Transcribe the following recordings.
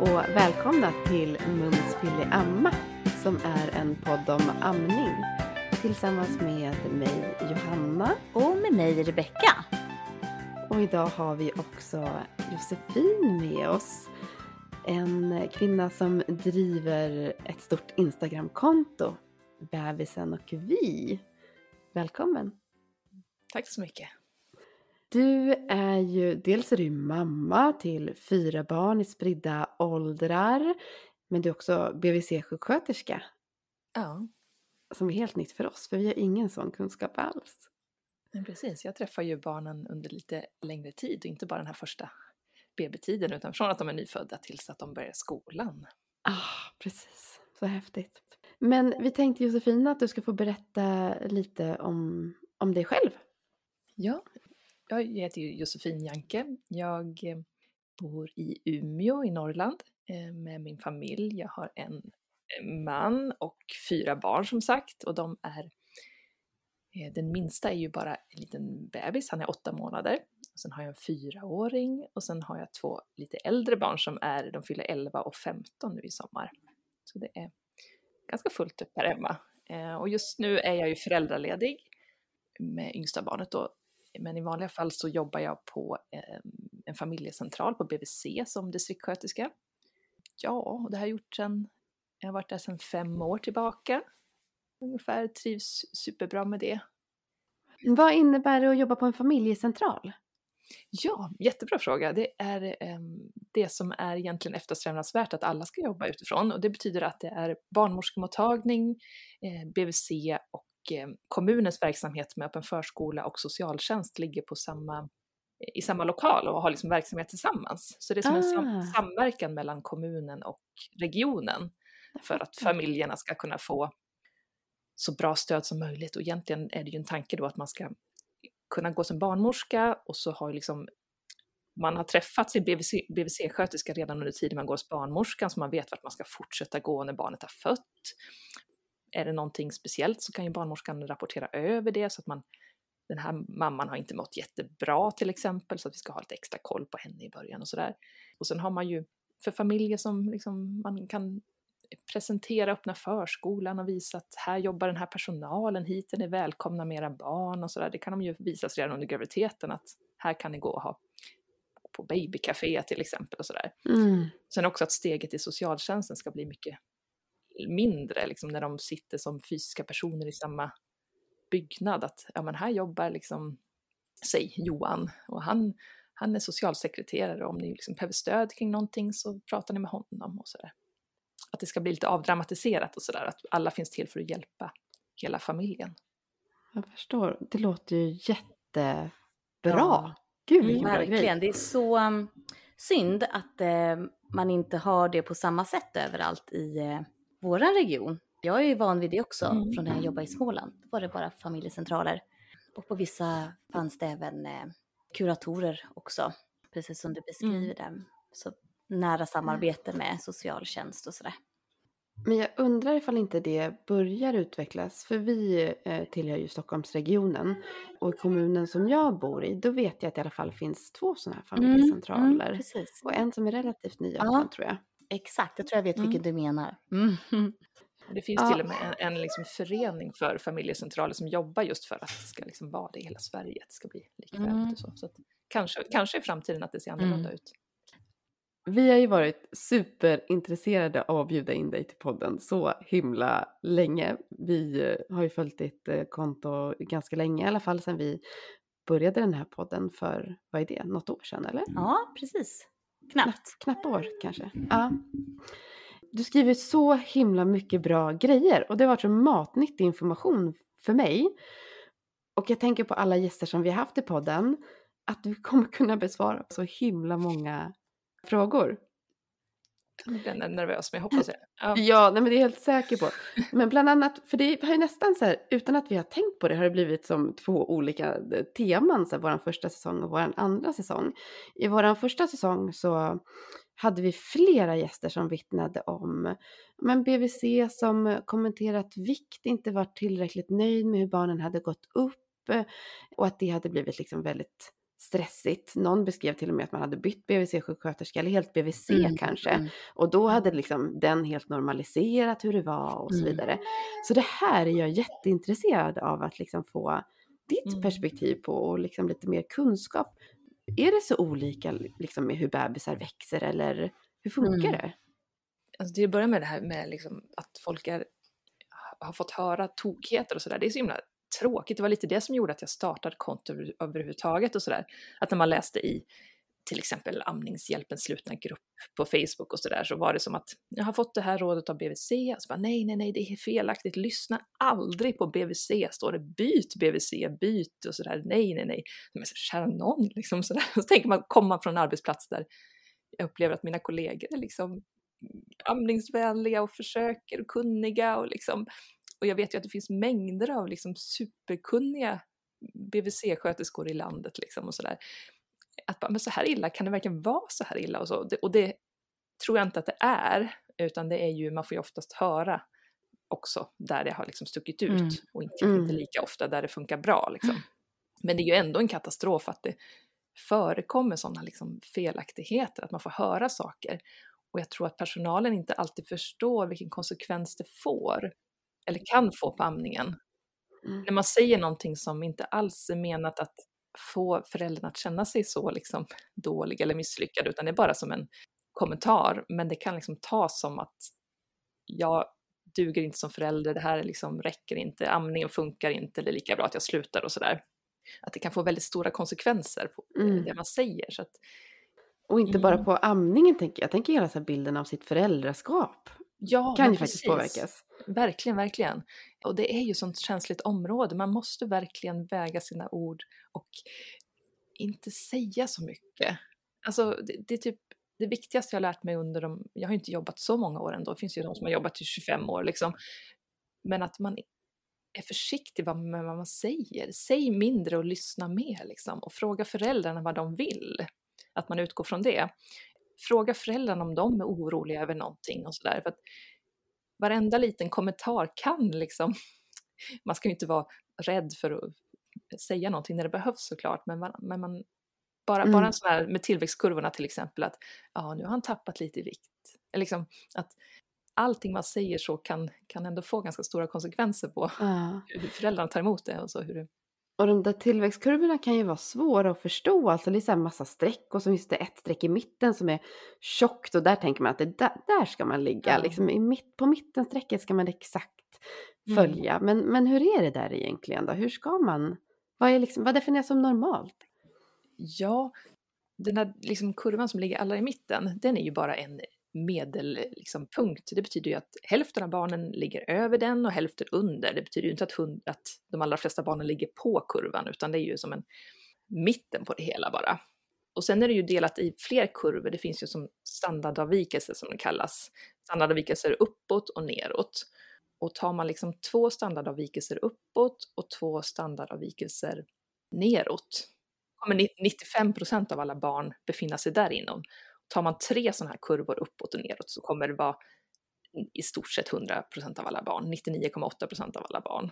och välkomna till Mums Amma som är en podd om amning tillsammans med mig Johanna och med mig Rebecka. Och idag har vi också Josefin med oss. En kvinna som driver ett stort Instagramkonto, Bebisen och vi. Välkommen! Tack så mycket! Du är ju, dels är du mamma till fyra barn i spridda åldrar, men du är också BVC-sjuksköterska. Ja. Som är helt nytt för oss, för vi har ingen sån kunskap alls. Men precis, jag träffar ju barnen under lite längre tid och inte bara den här första BB-tiden utan från att de är nyfödda tills att de börjar skolan. Ah, precis. Så häftigt. Men vi tänkte Josefina att du ska få berätta lite om, om dig själv. Ja, jag heter Josefin Janke. Jag eh, bor i Umeå i Norrland eh, med min familj. Jag har en eh, man och fyra barn som sagt och de är den minsta är ju bara en liten bebis, han är åtta månader. Sen har jag en fyraåring och sen har jag två lite äldre barn som är, de fyller 11 och 15 nu i sommar. Så det är ganska fullt upp här hemma. Och just nu är jag ju föräldraledig med yngsta barnet då men i vanliga fall så jobbar jag på ehm, en familjecentral på BVC som distriktssköterska. Ja, och det har jag gjort sen, jag har varit där sedan fem år tillbaka. Ungefär, trivs superbra med det. Vad innebär det att jobba på en familjecentral? Ja, jättebra fråga. Det är eh, det som är egentligen eftersträvansvärt att alla ska jobba utifrån och det betyder att det är barnmorskemottagning, eh, BVC och Eh, kommunens verksamhet med öppen förskola och socialtjänst ligger på samma, i samma lokal och har liksom verksamhet tillsammans. Så det är som ah. en sam ah. samverkan mellan kommunen och regionen för att familjerna ska kunna få så bra stöd som möjligt. Och egentligen är det ju en tanke då att man ska kunna gå som barnmorska och så har liksom man har träffat sin BVC-sköterska redan under tiden man går hos barnmorskan så man vet vart man ska fortsätta gå när barnet har fött är det någonting speciellt så kan ju barnmorskan rapportera över det så att man den här mamman har inte mått jättebra till exempel så att vi ska ha lite extra koll på henne i början och sådär. Och sen har man ju för familjer som liksom man kan presentera öppna förskolan och visa att här jobbar den här personalen, hit är ni välkomna med era barn och sådär. Det kan de ju visas redan under graviditeten att här kan ni gå och ha på babycafé till exempel och sådär. Mm. Sen också att steget i socialtjänsten ska bli mycket mindre, liksom när de sitter som fysiska personer i samma byggnad, att ja men här jobbar liksom, säg Johan, och han, han är socialsekreterare, om ni liksom behöver stöd kring någonting så pratar ni med honom och sådär. Att det ska bli lite avdramatiserat och sådär, att alla finns till för att hjälpa hela familjen. Jag förstår, det låter ju jättebra. Ja. Gud bra Verkligen, det är så um, synd att eh, man inte har det på samma sätt överallt i eh, våran region. Jag är ju van vid det också mm. från när jag jobbade i Småland. Då var det bara familjecentraler. Och på vissa fanns det även eh, kuratorer också, precis som du beskriver mm. det. Så nära samarbete med socialtjänst och sådär. Men jag undrar ifall inte det börjar utvecklas, för vi eh, tillhör ju Stockholmsregionen och i kommunen som jag bor i, då vet jag att det i alla fall finns två sådana här familjecentraler. Mm, mm, och en som är relativt nyöppnad ja. tror jag. Exakt, jag tror jag vet vilken mm. du menar. Mm. Det finns ja. till och med en, en liksom förening för familjecentraler som jobbar just för att det ska liksom vara det i hela Sverige, att det ska bli likvärdigt mm. och så. så kanske, kanske i framtiden att det ser annorlunda mm. ut. Vi har ju varit superintresserade av att bjuda in dig till podden så himla länge. Vi eh, har ju följt ditt eh, konto ganska länge, i alla fall sedan vi började den här podden för, vad är det, något år sedan eller? Ja, precis. Knappt. Knappt år kanske. Ja. Du skriver så himla mycket bra grejer och det har varit så matnyttig information för mig. Och jag tänker på alla gäster som vi har haft i podden, att du kommer kunna besvara så himla många frågor. Nu blir jag nervös, men jag hoppas det. Ja, ja nej, men det är jag helt säker på. Men bland annat, för det har ju nästan så här, utan att vi har tänkt på det, har det blivit som två olika eh, teman, så här, vår första säsong och vår andra säsong. I vår första säsong så hade vi flera gäster som vittnade om men BVC som kommenterat vikt, inte varit tillräckligt nöjd med hur barnen hade gått upp och att det hade blivit liksom väldigt stressigt. Någon beskrev till och med att man hade bytt BVC-sjuksköterska eller helt BVC Mm, kanske. mm. Och då hade liksom den helt normaliserat hur det var och så Mm. vidare. Så det här är jag jätteintresserad av att liksom få ditt Mm. perspektiv på och liksom lite mer kunskap. Är det så olika liksom med hur bebisar växer eller hur funkar Mm. det? Alltså till att börja med det här med liksom att folk är, har fått höra tokigheter och sådär. Det är så himla tråkigt. Det var lite det som gjorde att jag startade konto överhuvudtaget och sådär. Att när man läste i till exempel Amningshjälpens slutna grupp på Facebook och sådär så var det som att jag har fått det här rådet av BVC. Och så bara, nej, nej, nej, det är felaktigt. Lyssna aldrig på BVC. Står det byt BVC, byt och sådär. Nej, nej, nej. Men så, kära någon, liksom sådär. Så tänker man komma från en arbetsplats där jag upplever att mina kollegor är liksom mm, amningsvänliga och försöker och kunniga och liksom och jag vet ju att det finns mängder av liksom superkunniga BVC-sköterskor i landet liksom och sådär. Att bara, men så här illa, kan det verkligen vara så här illa? Och, så? Det, och det tror jag inte att det är, utan det är ju, man får ju oftast höra också där det har liksom stuckit ut Mm. och inte, Mm. inte lika ofta där det funkar bra. Liksom. Men det är ju ändå en katastrof att det förekommer sådana liksom felaktigheter, att man får höra saker. Och jag tror att personalen inte alltid förstår vilken konsekvens det får, eller kan få på amningen. Mm. När man säger någonting som inte alls är menat att få föräldrarna att känna sig så liksom dåliga eller misslyckade, utan det är bara som en kommentar. Men det kan liksom tas som att jag duger inte som förälder, det här liksom räcker inte, amningen funkar inte, det är lika bra att jag slutar och sådär. Att det kan få väldigt stora konsekvenser på Mm. det man säger. Så att, Och inte bara Mm. på amningen tänker jag. Jag tänker hela så här bilden av sitt föräldraskap. Ja, kan ju faktiskt precis. påverkas. Verkligen, verkligen. Och det är ju sånt känsligt område. Man måste verkligen väga sina ord och inte säga så mycket. Alltså, det, det är typ det viktigaste jag har lärt mig under de, jag har ju inte jobbat så många år ändå, det finns ju de som har jobbat i 25 år liksom. Men att man är försiktig vad- med vad man säger. Säg mindre och lyssna mer liksom. Och fråga föräldrarna vad de vill. Att man utgår från det. Fråga föräldrarna om de är oroliga över någonting och sådär. Varenda liten kommentar kan liksom, man ska ju inte vara rädd för att säga någonting när det behövs såklart, men man, men man bara, Mm. bara en sån här med tillväxtkurvorna till exempel, att ja, nu har han tappat lite i vikt. Eller Liksom, att allting man säger så kan, kan ändå få ganska stora konsekvenser på Ja. hur föräldrarna tar emot det och så hur det... Och de där tillväxtkurvorna kan ju vara svåra att förstå. Alltså det är så här massa streck och så finns det ett streck i mitten som är tjockt och där tänker man att det där, där ska man ligga. Ja. Liksom i mitt, på mittenstrecket ska man exakt Mm. följa. Men, men hur är det där egentligen då? Hur ska man? Vad, är liksom, vad definieras som normalt? Ja, den där liksom kurvan som ligger allra i mitten, den är ju bara en medelpunkt. Liksom, punkt. det betyder ju att hälften av barnen ligger över den och hälften under. Det betyder ju inte att, hund, att de allra flesta barnen ligger på kurvan, utan det är ju som en mitten på det hela bara. Och sen är det ju delat i fler kurvor. Det finns ju som standardavvikelser som det kallas. Standardavvikelser uppåt och neråt. Och tar man liksom två standardavvikelser uppåt och två standardavvikelser neråt, kommer 95 procent av alla barn befinna sig där inom. Tar man tre sådana här kurvor uppåt och neråt så kommer det vara i stort sett 100 procent av alla barn, 99,8 procent av alla barn.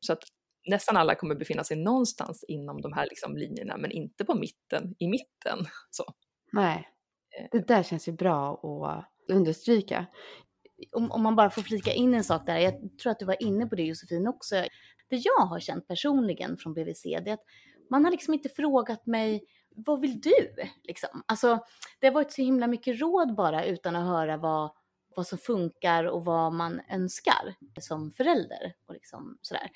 Så att nästan alla kommer befinna sig någonstans inom de här liksom linjerna, men inte på mitten, i mitten. Så. Nej, Eh. det där känns ju bra att understryka. om, om man bara får flika in en sak där, jag tror att du var inne på det Josefin också. Det jag har känt personligen från BVC, det är att man har liksom inte frågat mig, vad vill du? Liksom. Alltså, det har varit så himla mycket råd bara utan att höra vad, vad som funkar och vad man önskar som förälder. Och liksom sådär.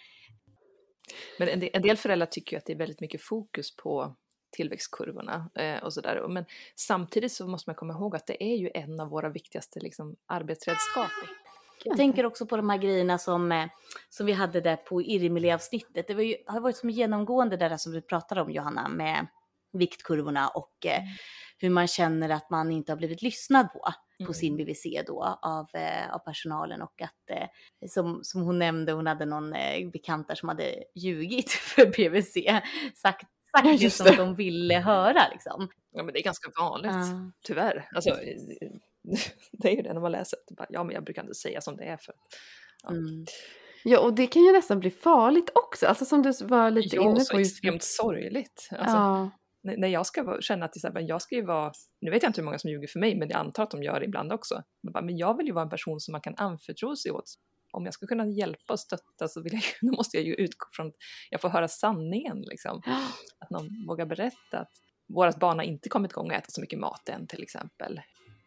Men en del, en del föräldrar tycker ju att det är väldigt mycket fokus på tillväxtkurvorna eh, och sådär. Men samtidigt så måste man komma ihåg att det är ju en av våra viktigaste liksom, arbetsredskap. Jag tänker också på de här grejerna som, eh, som vi hade där på Irmeli-avsnittet. Det var ju, har varit som genomgående det där som du pratade om Johanna med viktkurvorna och eh, hur man känner att man inte har blivit lyssnad på på Mm. sin BVC då av, eh, av personalen och att eh, som, som hon nämnde, hon hade någon eh, bekant där som hade ljugit för BVC, sagt, Ja, det just som de ville höra liksom. Ja, men det är ganska vanligt, Ja. tyvärr. Alltså, det är ju det när man läser. bara, Ja, men jag brukar inte säga som det är för Ja. Mm. Ja, och det kan ju nästan bli farligt också. Alltså som du var lite Ja, inne så på. just- extremt sorgligt. Alltså, Ja, när jag ska känna att till exempel, jag ska ju vara, nu vet jag inte hur många som ljuger för mig, men jag antar att de gör det ibland också. Men jag vill ju vara en person som man kan anförtro sig åt. Om jag ska kunna hjälpa och stötta så vill jag, då måste jag ju utgå från att jag får höra sanningen. Liksom. Att någon vågar berätta att vårt barn har inte kommit igång och ätit så mycket mat än till exempel.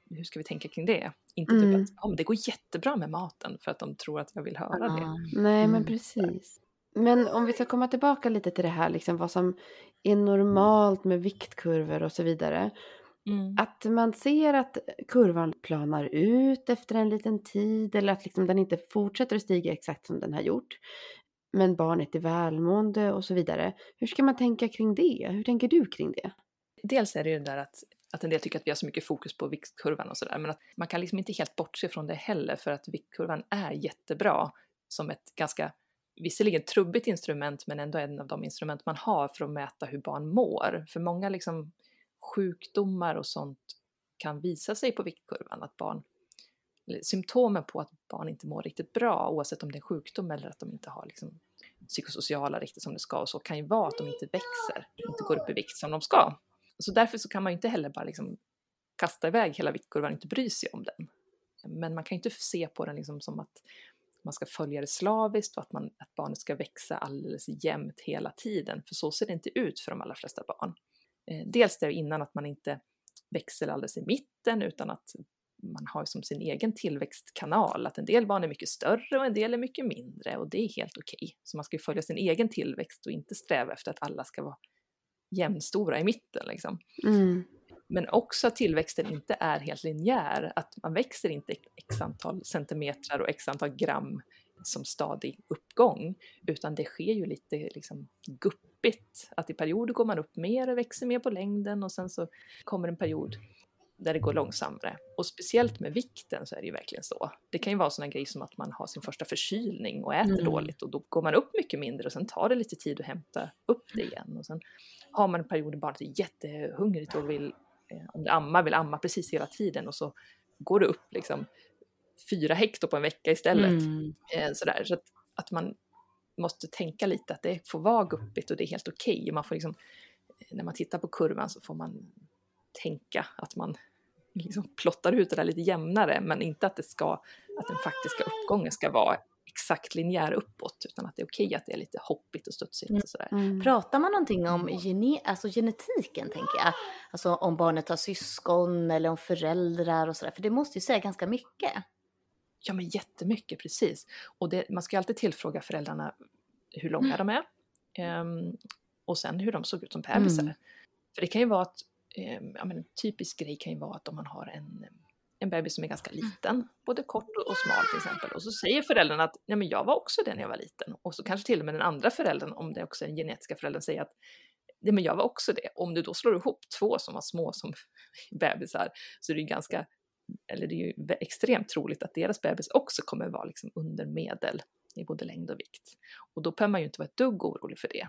Hur ska vi tänka kring det? Inte typ mm. typ att oh, men det går jättebra med maten för att de tror att jag vill höra ah. det. Nej, men mm. precis. Men om vi ska komma tillbaka lite till det här, liksom vad som är normalt med viktkurvor och så vidare. Mm. Att man ser att kurvan planar ut efter en liten tid eller att liksom den inte fortsätter att stiga exakt som den har gjort. Men barnet är välmående och så vidare. Hur ska man tänka kring det? Hur tänker du kring det? Dels är det ju det där att, att en del tycker att vi har så mycket fokus på viktkurvan och sådär, men att man kan liksom inte helt bortse från det heller för att viktkurvan är jättebra som ett ganska visserligen trubbigt instrument men ändå en av de instrument man har för att mäta hur barn mår. För många liksom sjukdomar och sånt kan visa sig på viktkurvan, att barn, symptomen på att barn inte mår riktigt bra oavsett om det är sjukdom eller att de inte har liksom psykosociala riktigt som det ska och så kan ju vara att de inte växer, inte går upp i vikt som de ska. Så därför så kan man ju inte heller bara liksom kasta iväg hela viktkurvan och inte bry sig om den. Men man kan ju inte se på den liksom som att man ska följa det slaviskt och att, man, att barnet ska växa alldeles jämnt hela tiden, för så ser det inte ut för de allra flesta barn. Eh, dels det innan att man inte växer alldeles i mitten utan att man har som sin egen tillväxtkanal, att en del barn är mycket större och en del är mycket mindre och det är helt okej. Okay. Så man ska ju följa sin egen tillväxt och inte sträva efter att alla ska vara jämnstora i mitten liksom. Mm. Men också att tillväxten inte är helt linjär, att man växer inte x antal centimeter och x antal gram som stadig uppgång, utan det sker ju lite liksom guppigt. Att i perioder går man upp mer och växer mer på längden och sen så kommer en period där det går långsammare. Och speciellt med vikten så är det ju verkligen så. Det kan ju vara sådana grejer som att man har sin första förkylning och äter mm. dåligt och då går man upp mycket mindre och sen tar det lite tid att hämta upp det igen. Och sen har man en period där barnet är jättehungrigt och vill om du ammar, vill amma precis hela tiden och så går du upp liksom fyra hekto på en vecka istället. Mm. Eh, sådär. Så att, att, man måste tänka lite att det får vara guppigt och det är helt okej. Okay. Man får liksom, när man tittar på kurvan så får man tänka att man liksom plottar ut det där lite jämnare, men inte att det ska, att den faktiska uppgången ska vara exakt linjär uppåt utan att det är okej att det är lite hoppigt och studsigt och sådär. Mm. Pratar man någonting om gene alltså genetiken tänker jag? Alltså om barnet har syskon eller om föräldrar och sådär, för det måste ju säga ganska mycket. Ja men jättemycket, precis. Och det, man ska ju alltid tillfråga föräldrarna hur långa mm. de är um, och sen hur de såg ut som bebisar. Mm. För det kan ju vara att, um, ja, men en typisk grej kan ju vara att om man har en en bebis som är ganska mm. liten, både kort och smal till exempel. Och så säger föräldrarna att Nej, men jag var också det när jag var liten. Och så kanske till och med den andra föräldern, om det också är den genetiska föräldern, säger att Nej, men jag var också det. Om du då slår ihop två som var små som bebisar så är det ju ganska, eller det är ju extremt troligt att deras bebis också kommer vara liksom under medel i både längd och vikt. Och då behöver man ju inte vara ett dugg orolig för det.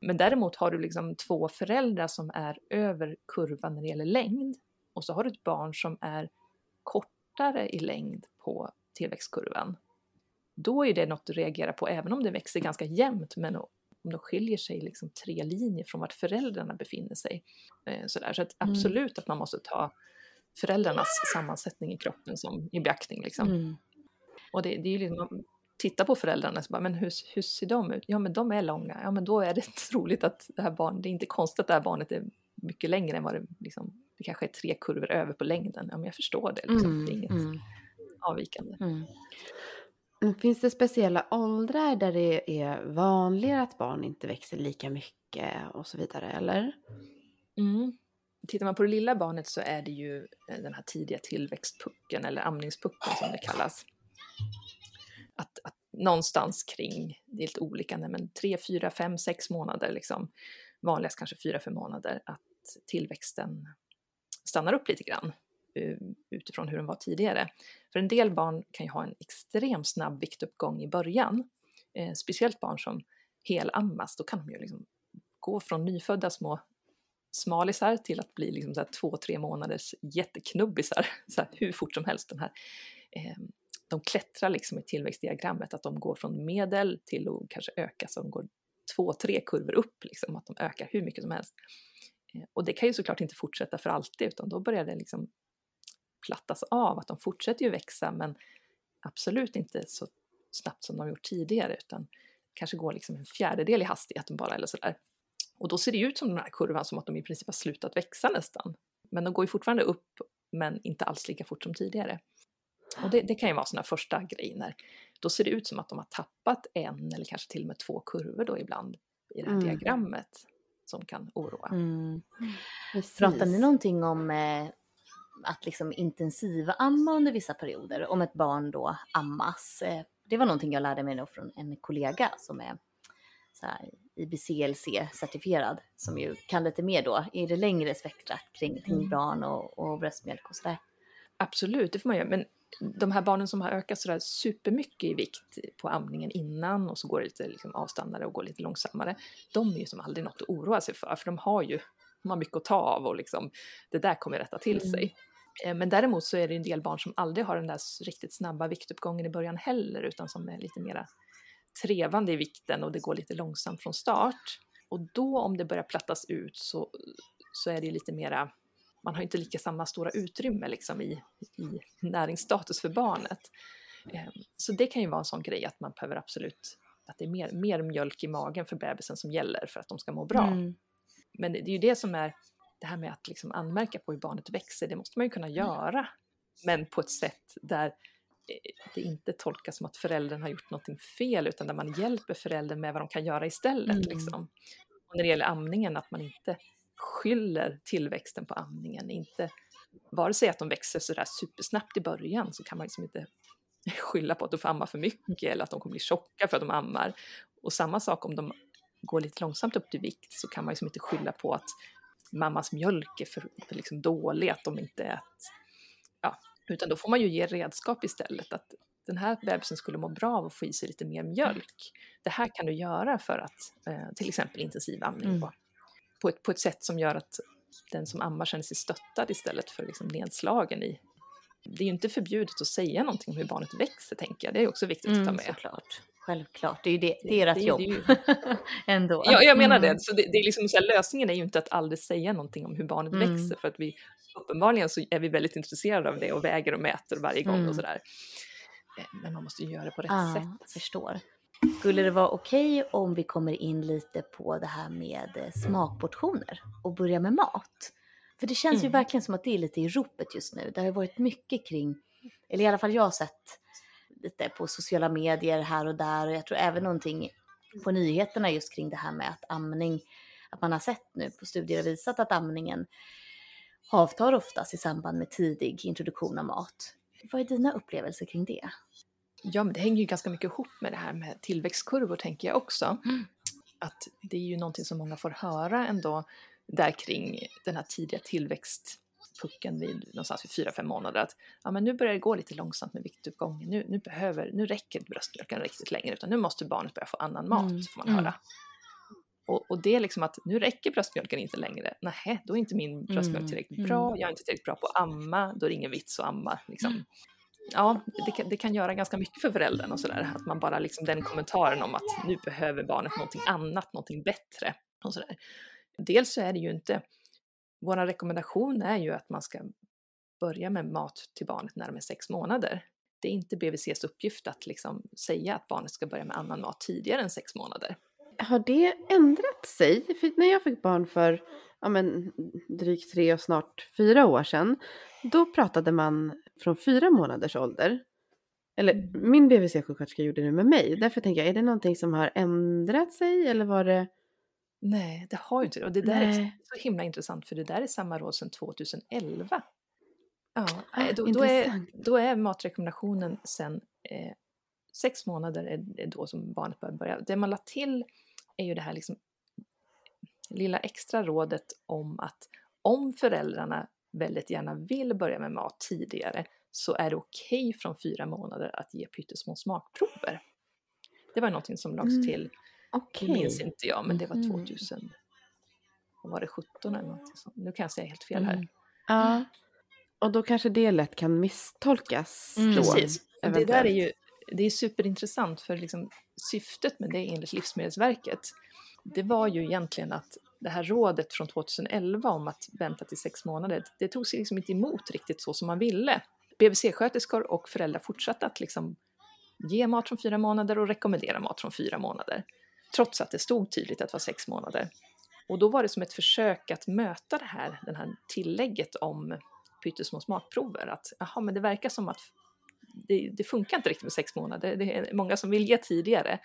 Men däremot har du liksom två föräldrar som är över kurvan när det gäller längd och så har du ett barn som är kortare i längd på tillväxtkurvan, då är det något du reagerar på även om det växer ganska jämnt men om de skiljer sig liksom tre linjer från vart föräldrarna befinner sig. Eh, sådär. Så att mm. absolut att man måste ta föräldrarnas sammansättning i kroppen som, i beaktning. Liksom. Mm. Och det, det är ju liksom, titta på föräldrarna, så bara, men hur, hur ser de ut? Ja men de är långa, ja men då är det troligt att det här barnet, det är inte konstigt att det här barnet är mycket längre än vad det liksom det kanske är tre kurvor över på längden. Ja, men jag förstår det. Liksom. Mm, det är inget mm. avvikande. Mm. Finns det speciella åldrar där det är vanligare att barn inte växer lika mycket och så vidare, eller? Mm. Tittar man på det lilla barnet så är det ju eh, den här tidiga tillväxtpucken eller amningspucken som det kallas. Att, att någonstans kring, det är lite olika, men tre, fyra, fem, sex månader liksom, vanligast kanske fyra, fem månader, att tillväxten stannar upp lite grann eh, utifrån hur den var tidigare. För en del barn kan ju ha en extremt snabb viktuppgång i början, eh, speciellt barn som helammas, då kan de ju liksom gå från nyfödda små smalisar till att bli liksom så två, tre månaders jätteknubbisar så här, hur fort som helst. Den här, eh, de klättrar liksom i tillväxtdiagrammet, att de går från medel till att kanske öka så de går två, tre kurvor upp, liksom, att de ökar hur mycket som helst. Och det kan ju såklart inte fortsätta för alltid utan då börjar det liksom plattas av, att de fortsätter ju växa men absolut inte så snabbt som de gjort tidigare utan kanske går liksom en fjärdedel i hastigheten bara eller sådär. Och då ser det ut som den här kurvan som att de i princip har slutat växa nästan. Men de går ju fortfarande upp men inte alls lika fort som tidigare. Och det, det kan ju vara sådana första grejer. Då ser det ut som att de har tappat en eller kanske till och med två kurvor då ibland i det här mm. diagrammet som kan oroa. Mm. Pratar ni någonting om eh, att liksom intensiva amma under vissa perioder? Om ett barn då ammas? Eh, det var någonting jag lärde mig då från en kollega som är IBCLC-certifierad som ju kan lite mer då i det längre spektrat kring, kring mm. barn och, och bröstmjölk och sådär. Absolut, det får man göra. Men de här barnen som har ökat sådär supermycket i vikt på amningen innan och så går det lite liksom avstannare och går lite långsammare. De är ju som aldrig något att oroa sig för, för de har ju de har mycket att ta av och liksom, det där kommer rätta till mm. sig. Eh, men däremot så är det en del barn som aldrig har den där riktigt snabba viktuppgången i början heller, utan som är lite mera trevande i vikten och det går lite långsamt från start. Och då om det börjar plattas ut så, så är det lite mera, man har inte lika samma stora utrymme liksom i, i näringsstatus för barnet. Ehm, så det kan ju vara en sån grej att man behöver absolut, att det är mer, mer mjölk i magen för bebisen som gäller för att de ska må bra. Mm. Men det är ju det som är det här med att liksom anmärka på hur barnet växer, det måste man ju kunna mm. göra. Men på ett sätt där det inte tolkas som att föräldern har gjort någonting fel utan där man hjälper föräldern med vad de kan göra istället. Mm. Liksom. Och när det gäller amningen, att man inte skyller tillväxten på amningen, inte vare sig att de växer sådär supersnabbt i början så kan man liksom inte skylla på att de får amma för mycket eller att de kommer bli tjocka för att de ammar. Och samma sak om de går lite långsamt upp till vikt så kan man liksom inte skylla på att mammas mjölk är för, för liksom dålig, att de inte är ja, utan då får man ju ge redskap istället. Att den här bebisen skulle må bra av att få i sig lite mer mjölk. Det här kan du göra för att eh, till exempel intensivamning mm. På, ett, på ett sätt som gör att den som ammar känner sig stöttad istället för liksom nedslagen i. Det är ju inte förbjudet att säga någonting om hur barnet växer tänker jag. Det är också viktigt mm, att ta mm, med. Såklart. Självklart, det är ju det, det är ert jobb. Ju... Ändå. Ja, jag menar mm. det. Så det, det är liksom så här, lösningen är ju inte att aldrig säga någonting om hur barnet mm. växer för att vi uppenbarligen så är vi väldigt intresserade av det och väger och mäter varje gång mm. och sådär. Eh, men man måste ju göra det på rätt ah, sätt. Jag förstår. Skulle det vara okej okay om vi kommer in lite på det här med eh, smakportioner och börjar med mat? För det känns mm. ju verkligen som att det är lite i ropet just nu. Det har ju varit mycket kring, eller i alla fall jag har sett lite på sociala medier här och där och jag tror även någonting på nyheterna just kring det här med att amning, att man har sett nu på studier och visat att amningen avtar oftast i samband med tidig introduktion av mat. Vad är dina upplevelser kring det? Ja, men det hänger ju ganska mycket ihop med det här med tillväxtkurvor tänker jag också. Mm. Att det är ju någonting som många får höra ändå där kring den här tidiga tillväxtpucken vid någonstans vid 4-5 månader att ja, men nu börjar det gå lite långsamt med viktuppgången, nu, nu, behöver, nu räcker bröstmjölken riktigt längre utan nu måste barnet börja få annan mat, mm. får man höra. Mm. Och, och, det är liksom att nu räcker bröstmjölken inte längre. Nej, då är inte min bröstmjölk mm, tillräckligt mm. bra. Jag är inte tillräckligt bra på att amma. Då är det ingen vits att amma. Liksom. Ja, det kan, det kan göra ganska mycket för föräldern och sådär. Att man bara liksom den kommentaren om att nu behöver barnet någonting annat, någonting bättre. Och sådär. Dels så är det ju inte, vår rekommendation är ju att man ska börja med mat till barnet när de är sex månader. Det är inte BVCs uppgift att liksom säga att barnet ska börja med annan mat tidigare än sex månader har det ändrat sig? För när jag fick barn för ja, men, drygt tre och snart fyra år sedan, då pratade man från fyra månaders ålder. Eller mm. min BVC-sjuksköterska gjorde det med mig. Därför tänker jag, är det någonting som har ändrat sig eller var det? Nej, det har ju inte det. Och det där Nej. är så himla intressant för det där är samma råd sedan 2011. Ja, ah, då, då, är, då är matrekommendationen sen eh, sex månader är, är då som barnet bör börja. Det man la till är ju det här liksom lilla extra rådet om att om föräldrarna väldigt gärna vill börja med mat tidigare så är det okej okay från fyra månader att ge pyttesmå smakprover. Det var någonting som lades mm. till, okay. det minns inte jag, men det var 2000, mm. var det 17 eller någonting sånt. Nu kan jag säga helt fel här. Mm. Ja, och då kanske det lätt kan misstolkas. Mm. Då, Precis, det där är ju det är superintressant för liksom, syftet med det enligt Livsmedelsverket det var ju egentligen att det här rådet från 2011 om att vänta till sex månader, det tog sig liksom inte emot riktigt så som man ville. BVC-sköterskor och föräldrar fortsatte att liksom ge mat från fyra månader och rekommendera mat från fyra månader. Trots att det stod tydligt att det var sex månader. Och då var det som ett försök att möta det här, det här tillägget om pyttesmå smakprover. Att jaha, men det verkar som att det, det, funkar inte riktigt med sex månader. Det är många som vill ge tidigare.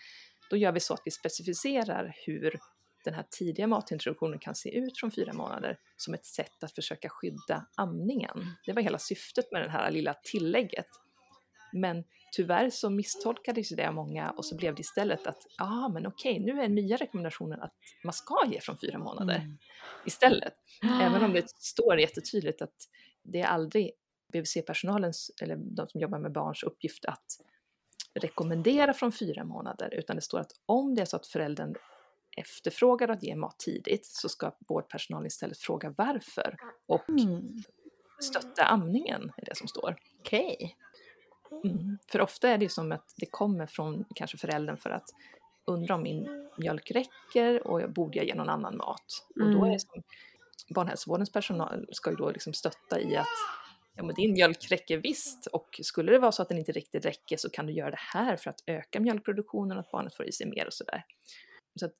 Då gör vi så att vi specificerar hur den här tidiga matintroduktionen kan se ut från fyra månader som ett sätt att försöka skydda amningen. Det var hela syftet med det här lilla tillägget. Men tyvärr så misstolkades det av många och så blev det istället att ja, ah, men okej, nu är nya rekommendationen att man ska ge från fyra månader mm. istället. Även om det står jättetydligt att det är aldrig BVC-personalens eller de som jobbar med barns uppgift att rekommendera från fyra månader, utan det står att om det är så att föräldern efterfrågar att ge mat tidigt så ska vårdpersonalen istället fråga varför och mm. stötta amningen, är det som står. Okej. Okay. Mm. För ofta är det som att det kommer från kanske föräldern för att undra om min mjölk räcker och jag borde jag ge någon annan mat. Mm. Och då är mm. det som, barnhälsovårdens personal ska ju då liksom stötta i att ja, men din mjölk räcker visst och skulle det vara så att den inte riktigt räcker så kan du göra det här för att öka mjölkproduktionen och att barnet får i sig mer och sådär. Så att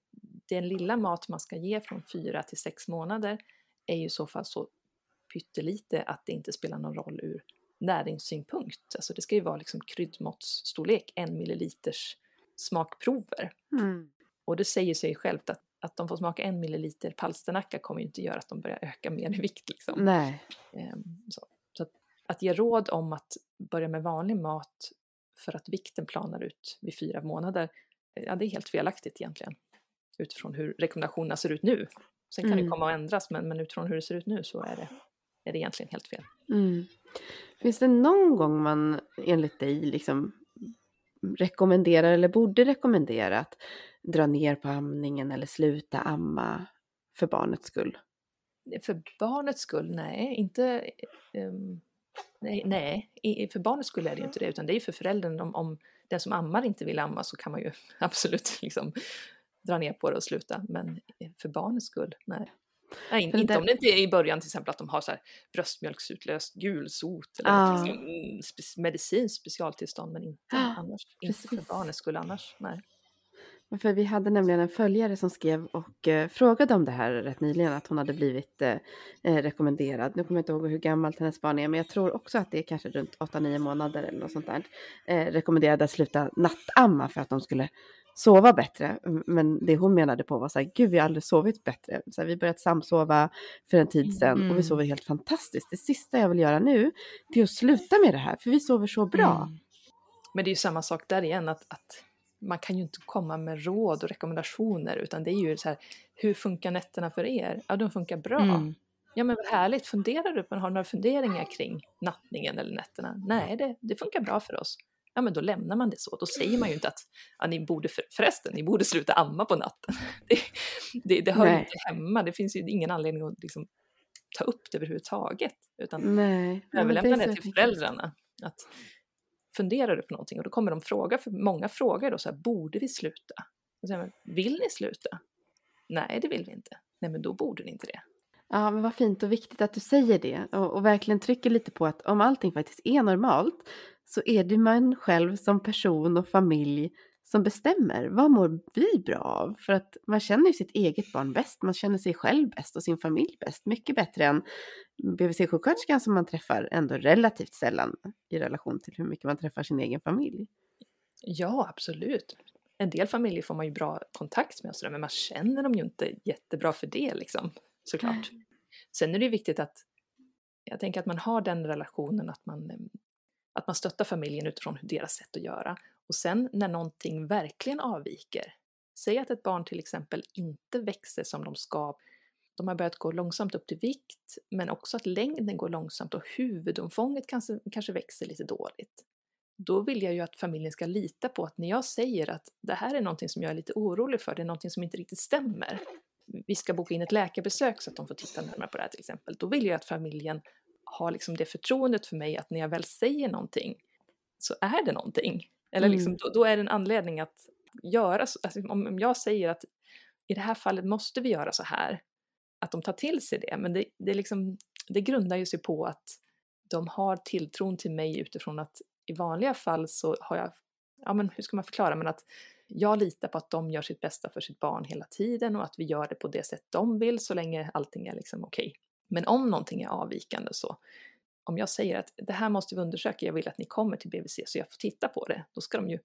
den lilla mat man ska ge från fyra till sex månader är ju i så fall så pyttelite att det inte spelar någon roll ur näringssynpunkt. Alltså det ska ju vara liksom kryddmåttsstorlek, en milliliters smakprover. Mm. Och det säger sig självt att, att de får smaka en milliliter palsternacka kommer ju inte göra att de börjar öka mer i vikt. Liksom. Nej. Um, så, så att, att ge råd om att börja med vanlig mat för att vikten planar ut vid fyra månader, ja det är helt felaktigt egentligen. Utifrån hur rekommendationerna ser ut nu. Sen kan mm. det komma att ändras men, men utifrån hur det ser ut nu så är det, är det egentligen helt fel. Mm. Finns det någon gång man enligt dig liksom rekommenderar eller borde rekommendera att dra ner på amningen eller sluta amma för barnets skull? För barnets skull? Nej, inte... Um, nej, nej, för barnets skull är det ju inte det, utan det är för föräldern. Om, om den som ammar inte vill amma så kan man ju absolut liksom dra ner på det och sluta, men för barnets skull, nej. Nej, inte det... om det inte är i början till exempel att de har så här bröstmjölksutlöst gulsot eller ah. liksom, medicinskt specialtillstånd men inte ah, annars. Precis. Inte för barnets skull annars. Nej. För vi hade nämligen en följare som skrev och eh, frågade om det här rätt nyligen, att hon hade blivit eh, eh rekommenderad. Nu kommer jag inte ihåg hur gammalt hennes barn är, men jag tror också att det är kanske runt 8-9 månader eller något sånt där. Eh, rekommenderade att sluta nattamma för att de skulle sova bättre. Men det hon menade på var så här, gud vi har aldrig sovit bättre. Så här, vi börjat samsova för en tid sedan mm. och vi mm. sover helt fantastiskt. Det sista jag vill göra nu är att sluta med det här, för vi sover så bra. Mm. Men det är ju samma sak där igen, att, att man kan ju inte komma med råd och rekommendationer, utan det är ju så här, hur funkar nätterna för er? Ja, de funkar bra. Mm. Ja men vad härligt, funderar du på, har du några funderingar kring nattningen eller nätterna? Nej, det, det funkar bra för oss ja men då lämnar man det så. Då säger man ju inte att ja, ni borde för, förresten, ni borde sluta amma på natten. Det, det, det hör ju inte hemma, det finns ju ingen anledning att liksom, ta upp det överhuvudtaget. Utan Nej. överlämna det, det till föräldrarna. Att, funderar du på någonting? Och då kommer de fråga, för många frågar då så här, borde vi sluta? Och så här, vill ni sluta? Nej, det vill vi inte. Nej, men då borde ni inte det. Ja, men vad fint och viktigt att du säger det och, och, verkligen trycker lite på att om allting faktiskt är normalt så är det man själv som person och familj som bestämmer. Vad mår vi bra av? För att man känner ju sitt eget barn bäst, man känner sig själv bäst och sin familj bäst. Mycket bättre än BVC-sjuksköterskan som man träffar ändå relativt sällan i relation till hur mycket man träffar sin egen familj. Ja, absolut. En del familjer får man ju bra kontakt med och sådär, men man känner dem ju inte jättebra för det liksom, såklart. Sen är det viktigt att jag tänker att man har den relationen att man att man stöttar familjen utifrån deras sätt att göra. Och sen när någonting verkligen avviker, säg att ett barn till exempel inte växer som de ska, de har börjat gå långsamt upp till vikt, men också att längden går långsamt och huvudomfånget kanske, kanske växer lite dåligt. Då vill jag ju att familjen ska lita på att när jag säger att det här är någonting som jag är lite orolig för, det är någonting som inte riktigt stämmer, vi ska boka in ett läkarbesök så att de får titta närmare på det här till exempel, då vill jag att familjen har liksom det förtroendet för mig att när jag väl säger någonting så är det någonting. Eller liksom, mm. då, då, är det en anledning att göra så. Alltså, om jag säger att i det här fallet måste vi göra så här. Att de tar till sig det, men det, det, liksom, det grundar ju sig på att de har tilltron till mig utifrån att i vanliga fall så har jag, ja men hur ska man förklara, men att jag litar på att de gör sitt bästa för sitt barn hela tiden och att vi gör det på det sätt de vill så länge allting är liksom okej. Okay. Men om någonting är avvikande så, om jag säger att det här måste vi undersöka, jag vill att ni kommer till BVC så jag får titta på det, då ska de ju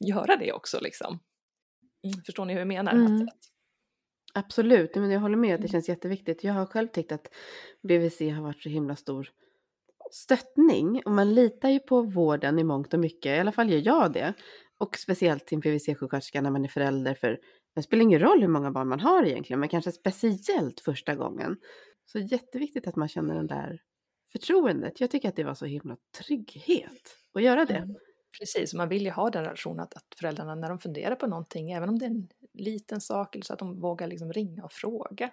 göra det också liksom. Mm, förstår ni hur jag menar? Mm. Absolut, men jag håller med att det mm. känns jätteviktigt. Jag har själv tyckt att BVC har varit så himla stor stöttning och man litar ju på vården i mångt och mycket, i alla fall gör jag det. Och speciellt till en PVC-sjuksköterska när man är förälder för det spelar ingen roll hur många barn man har egentligen, men kanske speciellt första gången. Så jätteviktigt att man känner den där förtroendet. Jag tycker att det var så himla trygghet att göra det. Mm. Precis, man vill ju ha den relationen att, att föräldrarna när de funderar på någonting, även om det är en liten sak, eller så att de vågar liksom ringa och fråga.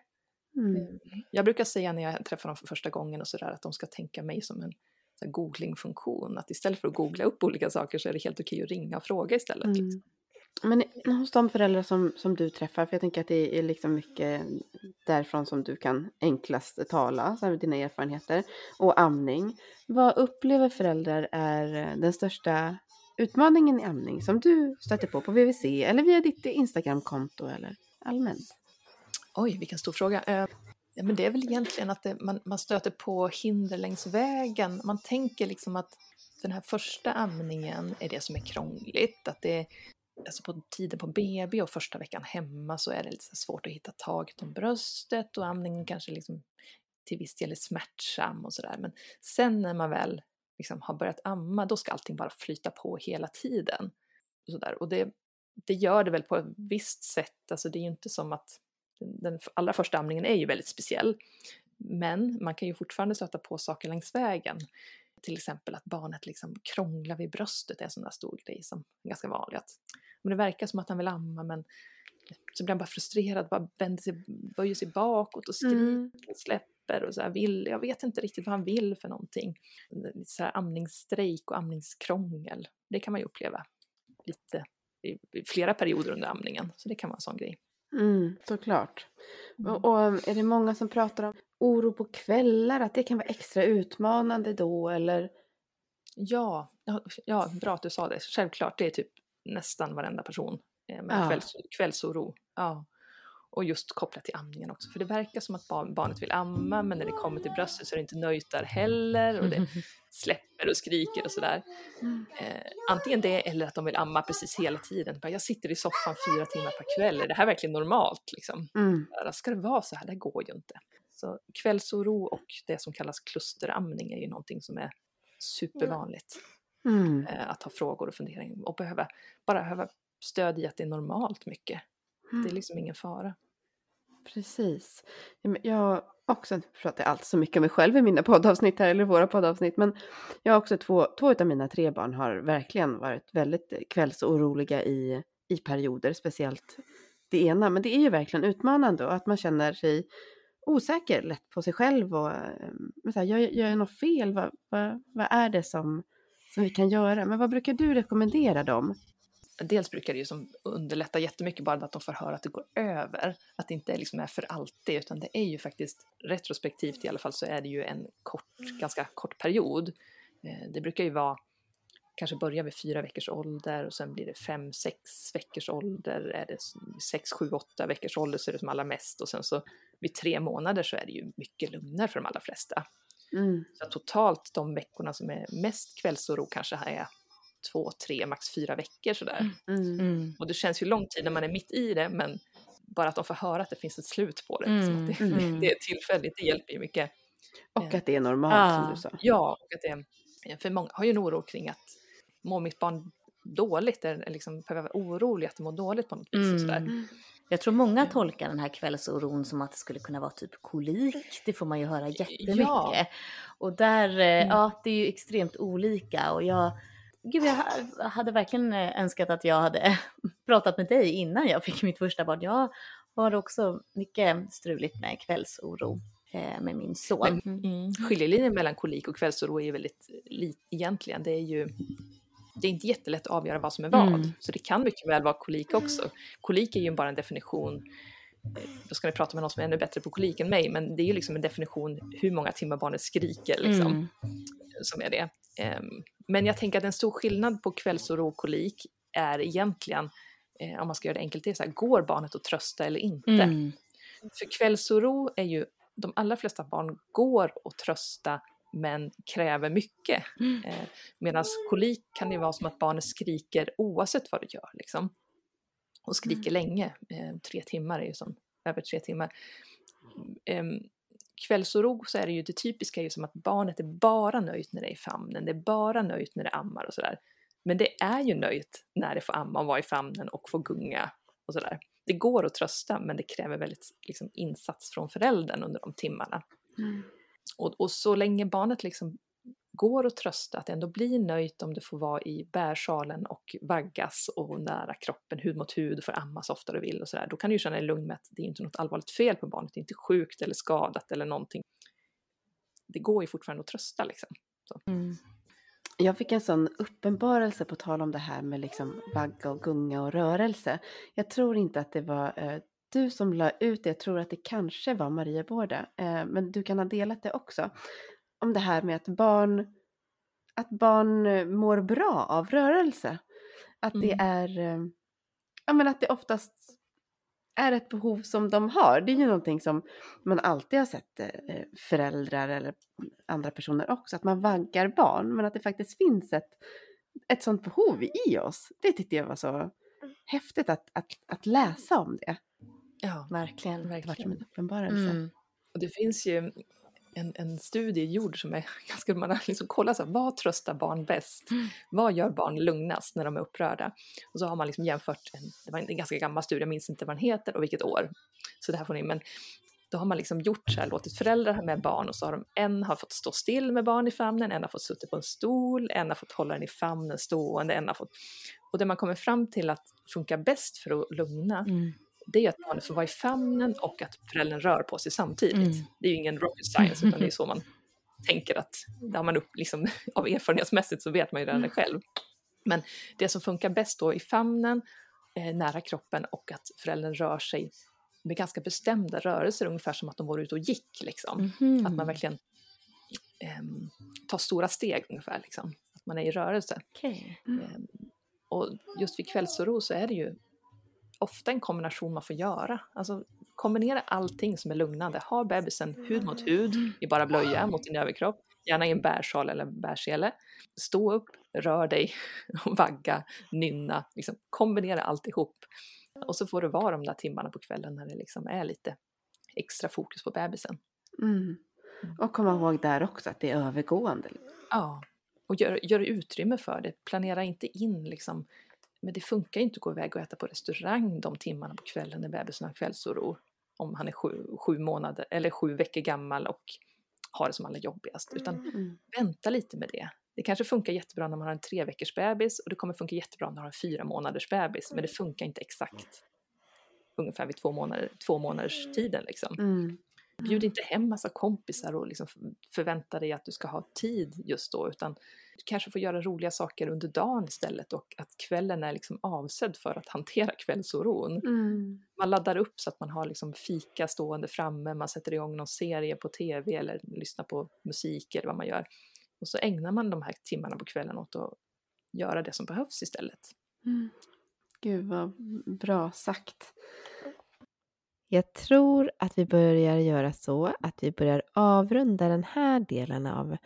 Mm. Eh, jag brukar säga när jag träffar dem för första gången och sådär att de ska tänka mig som en googlingfunktion. Att istället för att googla upp olika saker så är det helt okej att ringa och fråga istället. Mm. Liksom. Men hos de föräldrar som, som du träffar, för jag tänker att det är liksom mycket därifrån som du kan enklast tala, så här dina erfarenheter, och amning. Vad upplever föräldrar är den största utmaningen i amning som du stöter på på VVC eller via ditt Instagramkonto eller allmänt? Oj, vilken stor fråga. Eh, ja, men det är väl egentligen att det, man, man stöter på hinder längs vägen. Man tänker liksom att den här första amningen är det som är krångligt. Att det, alltså på tiden på BB och första veckan hemma så är det lite svårt att hitta taget om bröstet och amningen kanske liksom till viss del är smärtsam och sådär. Men sen när man väl liksom har börjat amma, då ska allting bara flyta på hela tiden. Och, så och det, det gör det väl på ett visst sätt, alltså det är ju inte som att den allra första amningen är ju väldigt speciell. Men man kan ju fortfarande stöta på saker längs vägen. Till exempel att barnet liksom krånglar vid bröstet är en sån där stor grej som är ganska vanlig. Att, men det verkar som att han vill amma men så blir han bara frustrerad, bara vänder sig, böjer sig bakåt och skriker mm. och släpper och så vill, jag vet inte riktigt vad han vill för någonting. Så här amningsstrejk och amningskrångel, det kan man ju uppleva lite i flera perioder under amningen, så det kan vara en sån grej. Mm, såklart. Mm. Och, och är det många som pratar om oro på kvällar, att det kan vara extra utmanande då eller? Ja, ja, bra att du sa det. Självklart, det är typ nästan varenda person eh, med ja. kvälls, kvällsoro. Ja. Och just kopplat till amningen också, för det verkar som att barnet vill amma men när det kommer till bröstet så är det inte nöjt där heller och det släpper och skriker och sådär. Eh, antingen det eller att de vill amma precis hela tiden. Bara, jag sitter i soffan fyra timmar per kväll, är det här verkligen normalt? Liksom? Mm. Ska det vara så här? Det går ju inte. Så kvällsoro och det som kallas klusteramning är ju någonting som är supervanligt. Mm. Eh, att ha frågor och funderingar och behöva, bara behöva stöd i att det är normalt mycket. Mm. Det är liksom ingen fara. Precis. Jag har också, pratar jag alltid så mycket om mig själv i mina poddavsnitt här, eller våra poddavsnitt, men jag har också två, två av mina tre barn har verkligen varit väldigt kvällsoroliga i, i perioder, speciellt det ena. Men det är ju verkligen utmanande och att man känner sig osäker lätt på sig själv och så här, gör, gör jag något fel? Vad, vad, vad är det som, som vi kan göra? Men vad brukar du rekommendera dem? Dels brukar det ju som underlätta jättemycket bara att de får höra att det går över. Att det inte liksom är för alltid utan det är ju faktiskt retrospektivt i alla fall så är det ju en kort, ganska kort period. Eh, det brukar ju vara kanske börja vid fyra veckors ålder och sen blir det fem, sex veckors ålder. Är det sex, sju, åtta veckors ålder så är det som allra mest och sen så vid tre månader så är det ju mycket lugnare för de allra flesta. Mm. Så totalt de veckorna som är mest kvällsoro kanske är två, tre, max fyra veckor sådär. Mm. mm. Mm. Och det känns ju lång tid när man är mitt i det men bara att de får höra att det finns ett slut på det, mm. att det, mm. det, är tillfälligt, det hjälper ju mycket. Och att det är normalt ah. som du sa. Ja, och att det, för många har ju en oro kring att mår mitt barn dåligt, eller liksom behöver vara orolig att det mår dåligt på något vis. Och sådär. Mm. Jag tror många tolkar den här kvällsoron som att det skulle kunna vara typ kolik. Det får man ju höra jättemycket. Ja. Och där, eh, mm. ja, det är ju extremt olika och jag Gud, jag hade verkligen eh, önskat att jag hade pratat med dig innan jag fick mitt första barn. Jag har också mycket struligt med kvällsoro eh, med min son. Men, mm, skiljelinjen mellan kolik och kvällsoro är ju väldigt lite egentligen. Det är ju det är inte jättelätt att avgöra vad som är vad. Mm. Så det kan mycket väl vara kolik också. Kolik är ju bara en definition, eh, då ska ni prata med någon som är ännu bättre på kolik än mig, men det är ju liksom en definition hur många timmar barnet skriker liksom, Mm. som är det. Ehm, men jag tänker att en stor skillnad på kvällsoro och kolik är egentligen, eh, om man ska göra det enkelt, det är så här, går barnet att trösta eller inte? Mm. För kvällsoro är ju, de allra flesta barn går att trösta men kräver mycket. Mm. Eh, Medan kolik kan det vara som att barnet skriker oavsett vad du gör. Liksom. Och skriker länge. Eh, tre timmar är ju som över tre timmar. Kvällsoro så är det ju det typiska är ju som att barnet är bara nöjt när det är i famnen. Det är bara nöjt när det ammar och sådär. Men det är ju nöjt när det får amma och vara i famnen och få gunga och sådär. Det går att trösta men det kräver väldigt liksom, insats från föräldern under de timmarna. Mm. Och, och så länge barnet liksom går att trösta, att det ändå blir nöjt om det får vara i bärsalen och vaggas och nära kroppen, hud mot hud, får ammas ofta du vill och sådär, då kan du ju känna dig lugn med att det är inte något allvarligt fel på barnet, det är inte sjukt eller skadat eller någonting. Det går ju fortfarande att trösta liksom. Mm. Jag fick en sån uppenbarelse på tal om det här med liksom vagga och gunga och rörelse. Jag tror inte att det var eh, du som la ut det, jag tror att det kanske var Maria Bårda, eh, men du kan ha delat det också. Om det här med att barn, att barn eh, mår bra av rörelse. Att det Mm. är, eh, ja men att det oftast är ett behov som de har. Det är ju någonting som man alltid har sett eh, föräldrar eller andra personer också, att man vaggar barn, men att det faktiskt finns ett, ett sånt behov i oss. Det tyckte jag var så häftigt att, att, att läsa om det. Ja, Verkligen. Det var som verkligen. en uppenbarelse. Mm. Och det finns ju en, en studie gjord som är ganska, man har liksom kollat så här, vad tröstar barn bäst? Mm. Vad gör barn lugnast när de är upprörda? Och så har man liksom jämfört, en, det var en ganska gammal studie, jag minns inte vad den heter och vilket år. Så det här får ni, men då har man liksom gjort så här, låtit föräldrar med barn och så har de, en har fått stå still med barn i famnen, en har fått sitta på en stol, en har fått hålla den i famnen stående, en har fått... Och det man kommer fram till att funkar bäst för att lugna, Mm. Det är att barnet får vara i famnen och att föräldern rör på sig samtidigt. Mm. Det är ju ingen rocket science, utan det är så man tänker att, har man upp, liksom, av erfarenhetsmässigt så vet man ju redan det själv. Men det som funkar bäst då i famnen, eh, nära kroppen och att föräldern rör sig med ganska bestämda rörelser, ungefär som att de vore ute och gick. Liksom. Mhm. Att man verkligen ehm, tar stora steg ungefär, liksom. att man är i rörelse. Okej. Ehm, och just vid kvällsoro så är det ju ofta en kombination man får göra. Alltså kombinera allting som är lugnande. Ha bebisen hud mot hud i bara blöja mot din överkropp. Gärna i en bärsal eller bärsele. Stå upp, rör dig, vagga, nynna. Liksom, kombinera alltihop. Och så får det vara de där timmarna på kvällen när det liksom är lite extra fokus på bebisen. Mm. Och komma ihåg där också att det är övergående. Ja, och gör, gör utrymme för det. Planera inte in liksom. Men det funkar ju inte att gå iväg och äta på restaurang de timmarna på kvällen när bebisen har kvällsoro. Om han är sju, sju månader eller sju veckor gammal och har det som allra jobbigast. Utan Mm. vänta lite med det. Det kanske funkar jättebra när man har en tre veckors bebis och det kommer funka jättebra när man har en fyra månaders bebis. Men det funkar inte exakt ungefär vid två, månader, två månaders tiden liksom. Mm. Bjud inte hem massa kompisar och liksom förvänta dig att du ska ha tid just då, utan du kanske får göra roliga saker under dagen istället och att kvällen är liksom avsedd för att hantera kvällsoron. Mm. Man laddar upp så att man har liksom fika stående framme, man sätter igång någon serie på tv eller lyssnar på musik eller vad man gör. Och så ägnar man de här timmarna på kvällen åt att göra det som behövs istället. Mm. Gud vad bra sagt. Jag tror att vi börjar göra så att vi börjar avrunda den här delen av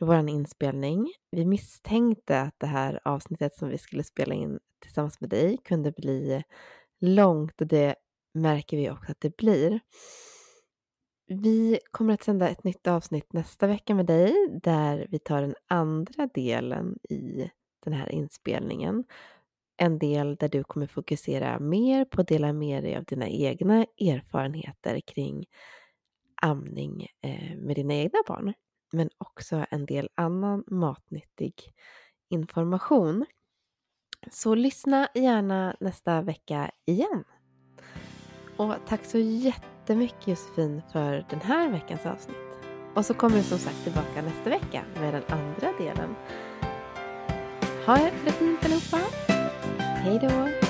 vår inspelning. Vi misstänkte att det här avsnittet som vi skulle spela in tillsammans med dig kunde bli långt och det märker vi också att det blir. Vi kommer att sända ett nytt avsnitt nästa vecka med dig där vi tar den andra delen i den här inspelningen. En del där du kommer fokusera mer på att dela med dig av dina egna erfarenheter kring amning med dina egna barn. Men också en del annan matnyttig information. Så lyssna gärna nästa vecka igen. Och tack så jättemycket Josefin för den här veckans avsnitt. Och så kommer du som sagt tillbaka nästa vecka med den andra delen. Ha det fint allihopa. Hej då.